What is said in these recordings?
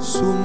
su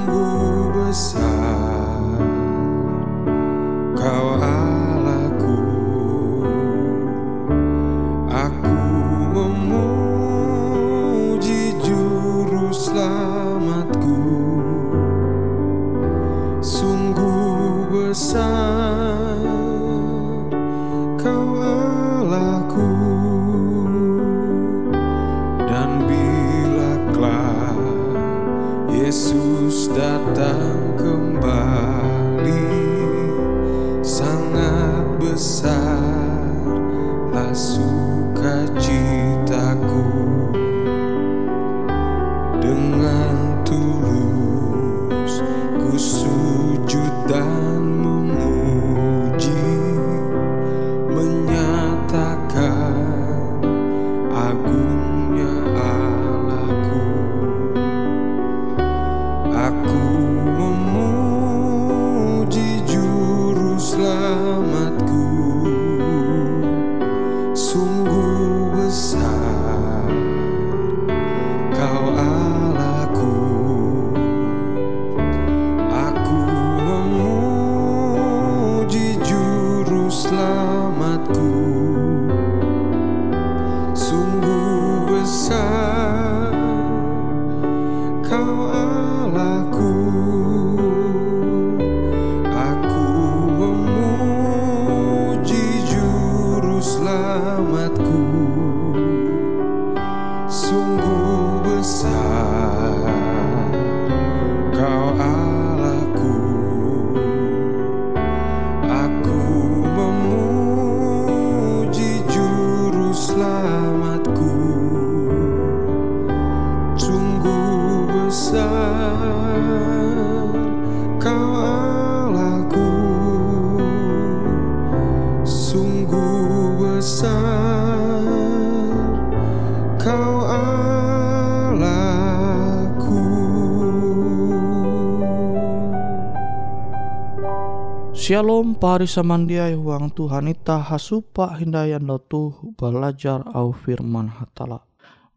Pari samandiai huang Tuhan ita hasupa hindayan lotu belajar au firman hatala.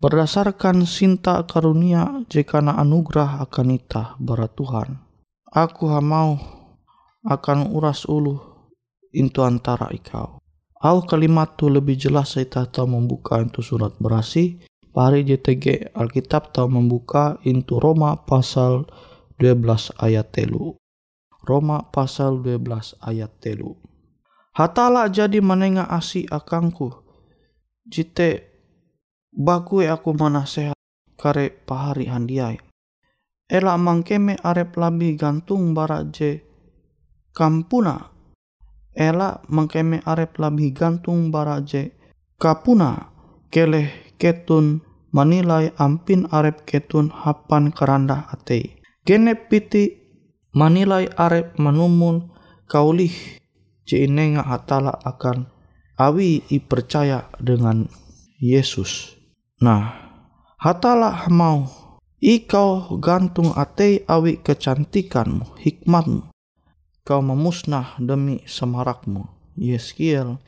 Berdasarkan sinta karunia jekana anugerah akan ita bara Tuhan. Aku hamau akan uras ulu into antara ikau. Au kalimat tu lebih jelas ita tahu membuka itu surat berasi. Pari JTG Alkitab tahu membuka into Roma pasal 12 ayat telu. Roma pasal 12 ayat telu. Hatala jadi menengah asi akangku. Jite bakue aku manasehat kare pahari handiai. Ela mangkeme arep labi gantung baraje kampuna. Ela mangkeme arep labi gantung baraje kapuna keleh ketun manilai ampin arep ketun hapan keranda atei. Genep piti manilai arep manumun kaulih je inenga hatala akan awi i percaya dengan Yesus. Nah, hatala mau ikau gantung atei awi kecantikanmu, hikmatmu. Kau memusnah demi semarakmu. Yeskiel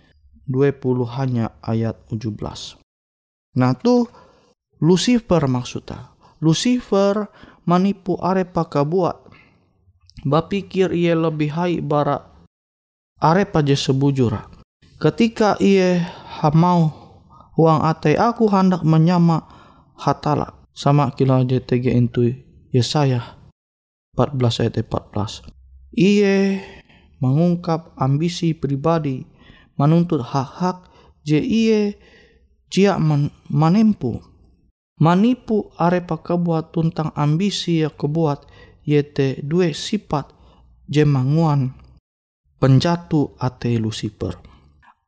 20 hanya ayat 17. Nah tuh Lucifer maksudnya. Lucifer manipu arepa Bapikir ia lebih hai bara arepa je sebujura. Ketika ia mau uang ate aku hendak menyama hatala sama kila JTG itu Yesaya 14 ayat 14. Ia mengungkap ambisi pribadi menuntut hak-hak je ia jia man, manempu manipu arepa kebuat tentang ambisi ya kebuat yete dua sifat jemanguan penjatuh ate Lucifer.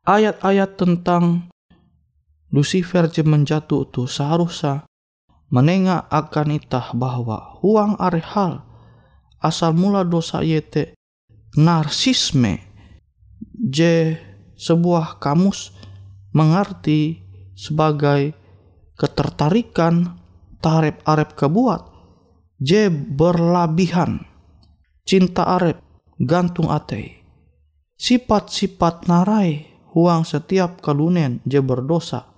Ayat-ayat tentang Lucifer je menjatuh tu seharusnya menengah akan itah bahwa huang are hal asal mula dosa yete narsisme je sebuah kamus mengerti sebagai ketertarikan tarep arep kebuat je berlabihan cinta arep gantung ate sifat-sifat narai huang setiap kalunen je berdosa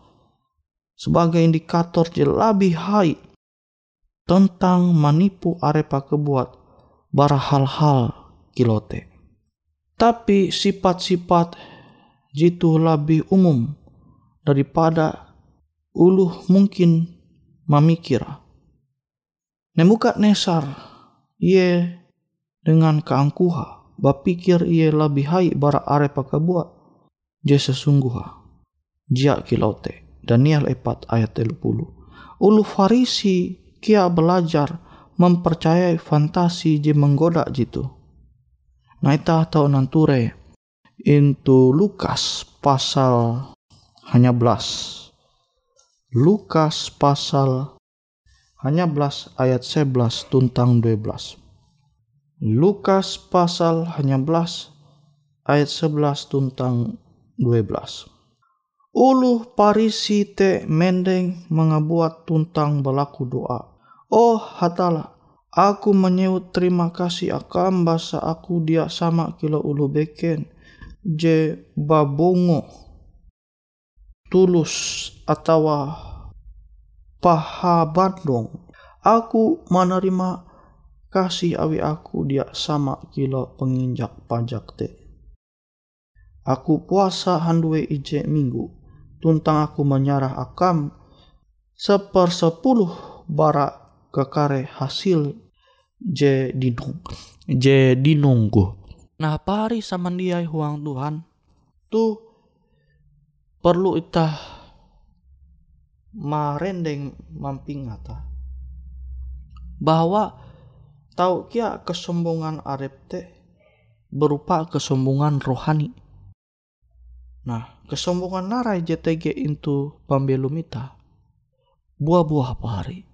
sebagai indikator je lebih hai tentang manipu arepa kebuat bara hal-hal kilote. Tapi sifat-sifat jitu lebih umum daripada uluh mungkin memikir. Nemukat Nesar, ia dengan keangkuha, bapikir ia lebih hai bara arepa kebuat, je sesungguh. Jia kilote. Daniel 4 ayat 30. Ulu Farisi kia belajar mempercayai fantasi je menggoda jitu. Nah ita tahu nanture into Lukas pasal hanya belas. Lukas pasal hanya belas ayat 11 tuntang 12. Lukas pasal hanya belas ayat 11 tuntang 12. Ulu parisi te mendeng mengabuat tuntang berlaku doa. Oh hatala, aku menyebut terima kasih akan bahasa aku dia sama kilo ulu beken. Je babongo tulus atau paha bandong. Aku menerima kasih awi aku dia sama kilo penginjak pajak te. Aku puasa handue ije minggu tuntang aku menyarah akam sepersepuluh bara kekare hasil je dinung je dinunggu. Nah pari samandiai huang Tuhan tu perlu itah marendeng mampingata bahwa tahu kia kesombongan arep te berupa kesombongan rohani. Nah, kesombongan narai JTG itu pambelumita buah-buah pari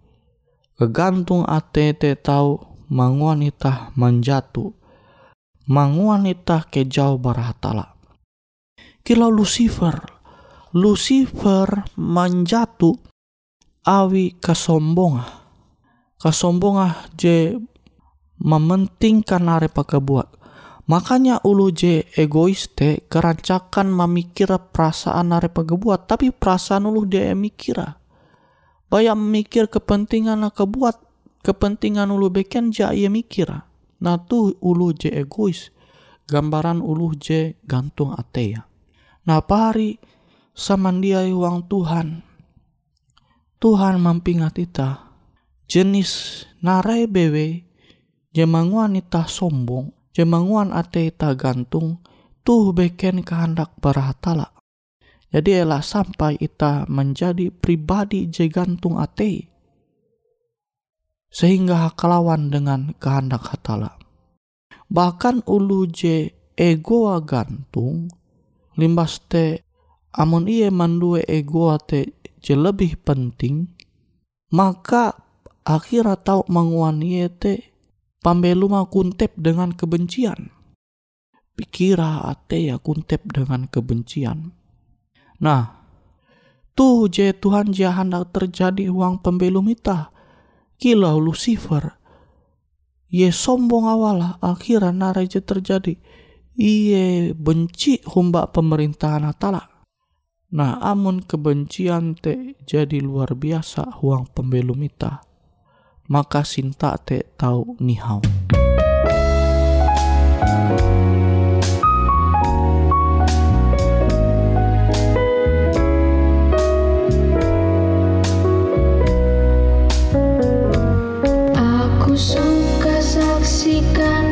kegantung ATT tahu manguanita manjatu manguanita ke jauh barahatala kila Lucifer Lucifer manjatu awi kesombongan kesombongan je mementingkan arepa kebuat Makanya ulu je egois te kerancakan memikir perasaan are pegebuat tapi perasaan ulu dia mikira. Bayam mikir kepentingan kebuat kepentingan ulu beken ja ia mikira. Nah tu ulu je egois gambaran ulu je gantung atea. Nah pari samandia uang Tuhan. Tuhan mampingat ita jenis narai bewe jemanguan ita sombong jemanguan ate ta gantung tuh beken kehendak barahatala. Jadi elah sampai ita menjadi pribadi je gantung ate. Sehingga kelawan dengan kehendak hatala. Bahkan ulu je ego gantung limbas te amun iye mandue ego ate je lebih penting maka akhirnya tau manguan iye te Pambeluma kuntep dengan kebencian. pikira ate ya kuntep dengan kebencian. Nah, tuh je Tuhan je hendak terjadi uang pembelum ita. Kilau Lucifer. Ye sombong awala akhirnya nara je terjadi. Iye benci humba pemerintahan atala. Nah, amun kebencian te jadi luar biasa huang pembelum ita. Maka sinta te tahu nihau. Aku suka saksikan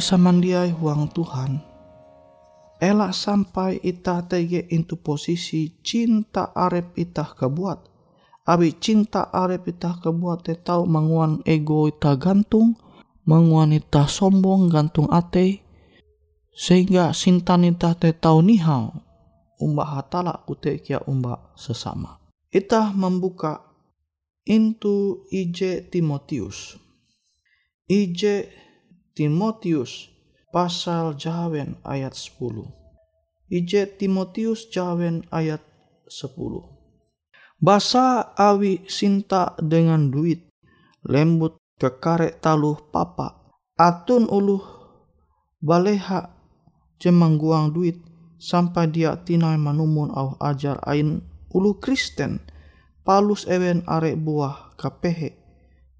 samandiai huang Tuhan. Elak sampai ita tege into posisi cinta arep itah kebuat. Abi cinta arep itah kebuat te tau manguan ego ita gantung, manguan ita sombong gantung ate, sehingga sintan ita te tau nihau, umba hatala kute kia umba sesama. Ita membuka into IJ Timotius. IJ Timotius pasal jawen ayat 10. IJ Timotius jawen ayat 10. Basa awi sinta dengan duit, lembut kekarek taluh papa, atun uluh baleha jemangguang duit sampai dia tinai manumun au ajar ain ulu Kristen palus ewen arek buah kapehe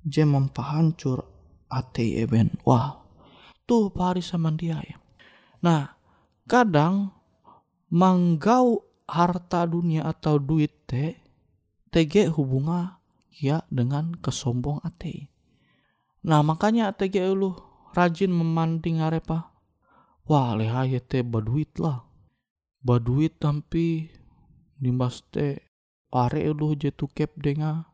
je mempahancur ate ewen wah tuh pari sama dia ya nah kadang manggau harta dunia atau duit te tege hubunga ya dengan kesombong ate. Nah makanya tege ulu rajin memanding arepa wah lehaye te baduit lah. Baduit tapi limbas te are ulu je tukep denga.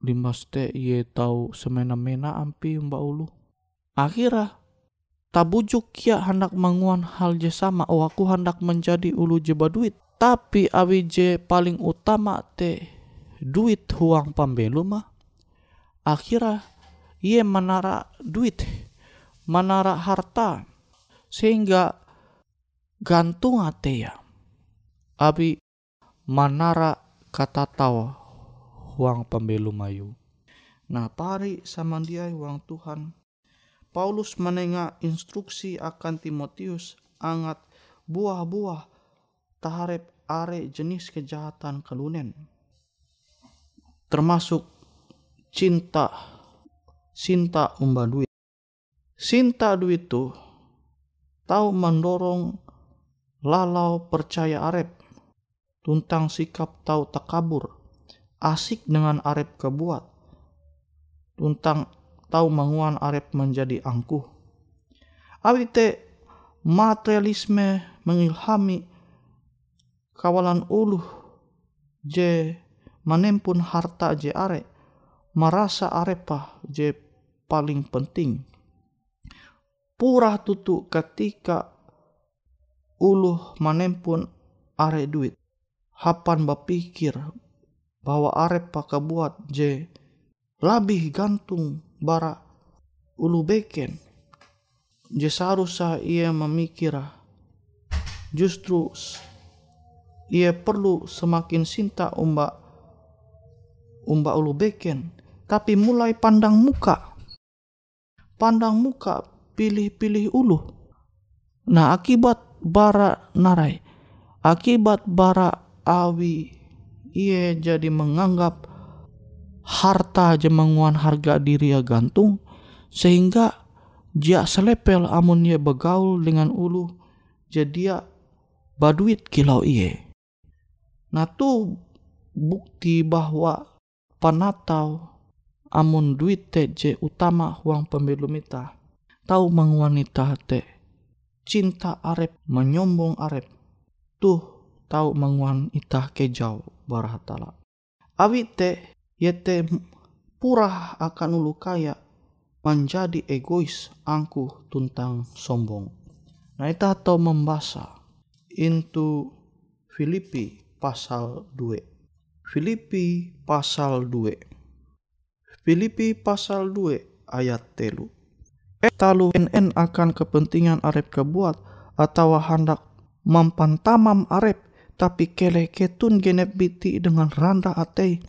Limbas te ye tau semena-mena ampi mbak ulu akhirnya tabujuk kia hendak manguan hal je sama oh aku hendak menjadi ulu je baduit tapi awi je paling utama te duit huang pambelu mah. Akhirnya ia menara duit menara harta sehingga gantung ate ya. Abi manara kata tawa huang pembelu mayu. Nah pari sama dia huang Tuhan Paulus menengah instruksi akan Timotius angat buah-buah taharep are jenis kejahatan kelunen termasuk cinta cinta umba duit. Cinta duit tuh tahu mendorong lalau percaya arep tuntang sikap tahu takabur asik dengan arep kebuat tuntang tahu menguan arep menjadi angkuh. Awite materialisme mengilhami kawalan uluh je manempun harta je are merasa arepa je paling penting. Purah tutu ketika uluh manempun are duit. Hapan bapikir bahwa arep buat je labih gantung bara ulu beken. Je seharusnya ia memikir justru ia perlu semakin cinta umba umba ulu beken. Tapi mulai pandang muka. Pandang muka pilih-pilih ulu. Nah akibat bara narai akibat bara awi ia jadi menganggap harta jemanguan harga diri ya gantung sehingga dia selepel amun ia begaul dengan ulu jadi baduit kilau iye nah tu bukti bahwa panatau amun duit te je utama huang pemilu mita tahu mengwanita te cinta arep menyombong arep tuh tahu menguan itah kejau barahatala. Awi te yete purah akan ulu kaya menjadi egois angku tuntang sombong. Nah itah tahu membaca into Filipi pasal 2. Filipi pasal 2. Filipi pasal 2 ayat telu. Eh talu NN akan kepentingan arep kebuat atau hendak mampantamam arep tapi kele ketun genep biti dengan randa atei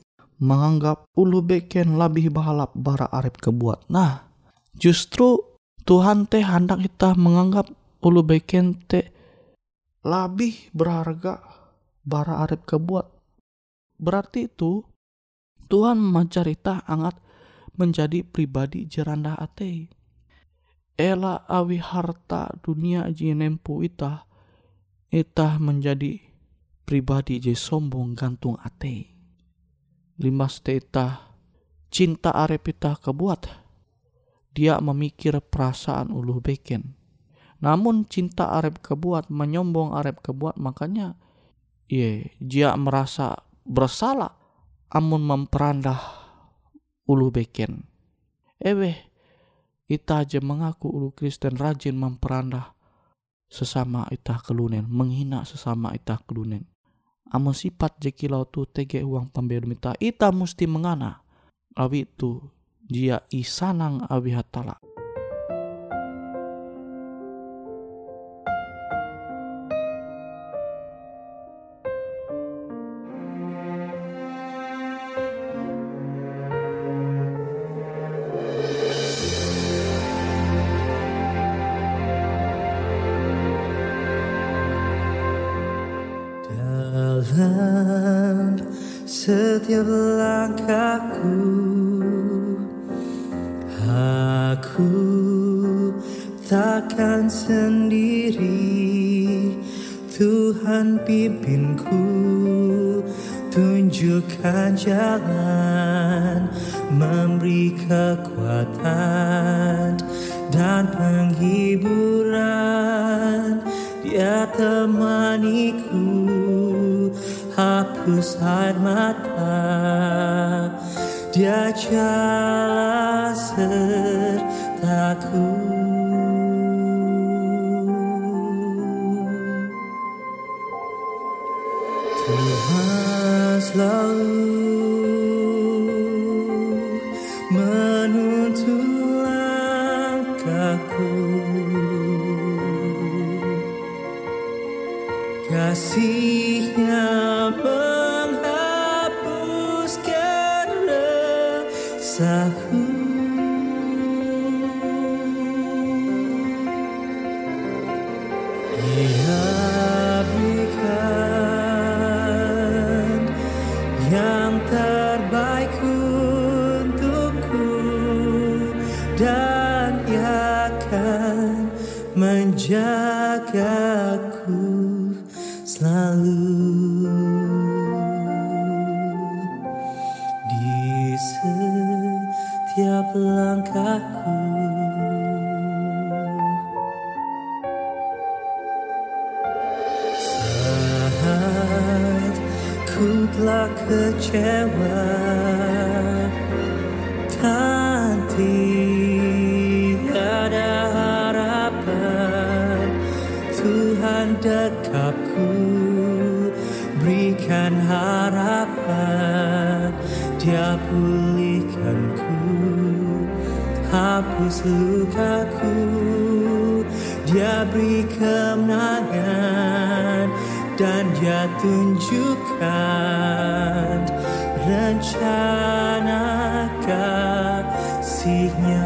menganggap ulu beken lebih balap bara arep kebuat. Nah, justru Tuhan teh hendak kita menganggap ulu beken teh lebih berharga bara arep kebuat. Berarti itu Tuhan mencerita angat menjadi pribadi jeranda atei. Ela awi harta dunia jinempu itah, itah menjadi pribadi je sombong gantung ate. Limas teta cinta arepita kebuat. Dia memikir perasaan ulu beken. Namun cinta arep kebuat menyombong arep kebuat makanya ye dia merasa bersalah amun memperandah ulu beken. Ewe, ita aja mengaku ulu Kristen rajin memperandah sesama itah kelunen, menghina sesama itah kelunen amo sifat jekilau tu tege uang pembelu mita ita musti mengana. Awi tu dia isanang awi hatala tunjukkan jalan, memberi kekuatan dan penghiburan. Dia temaniku, hapus air mata. Dia jalan sertaku. 你愿 hapus lukaku Dia beri kemenangan dan dia tunjukkan rencana kasihnya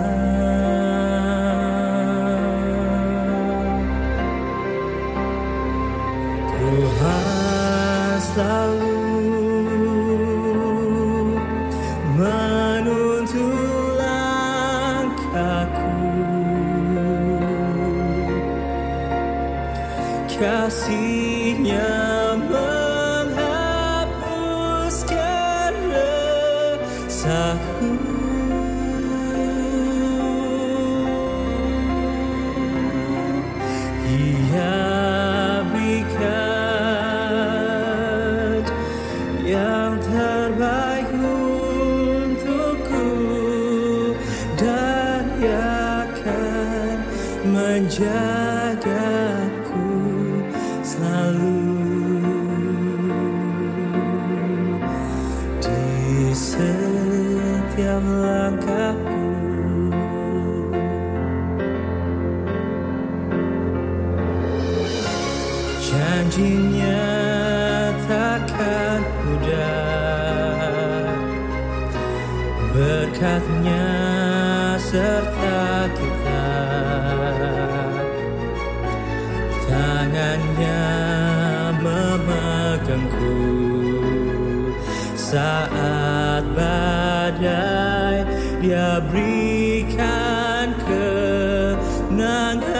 nàng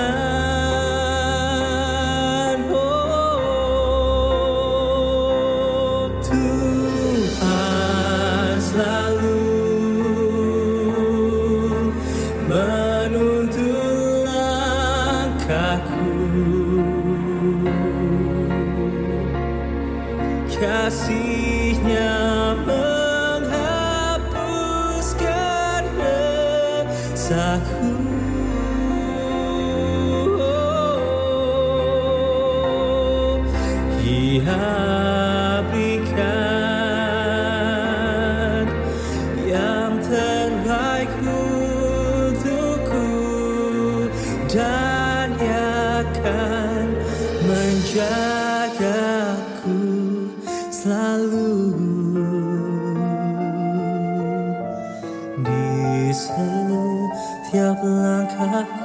kisahmu tiap langkahku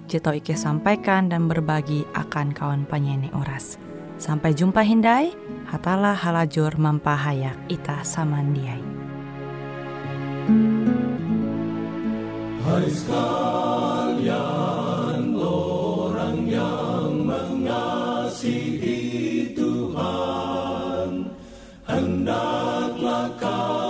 tau Ike sampaikan dan berbagi akan kawan penyanyi Uras. Sampai jumpa Hindai, hatalah halajur mampahayak ita samandiai. Hai sekalian orang yang mengasihi Tuhan Hendaklah kamu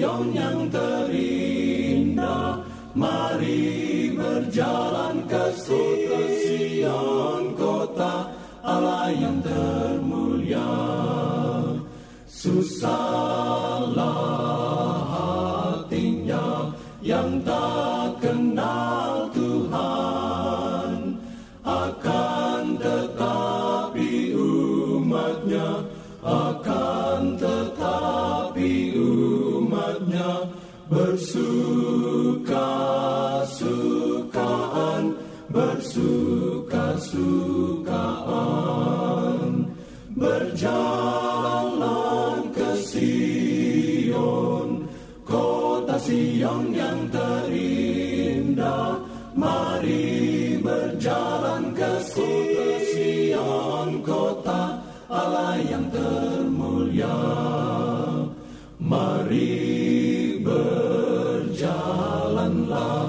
Sion yang terindah Mari berjalan ke kota Sion Kota Allah yang termulia. Susahlah berjalanlah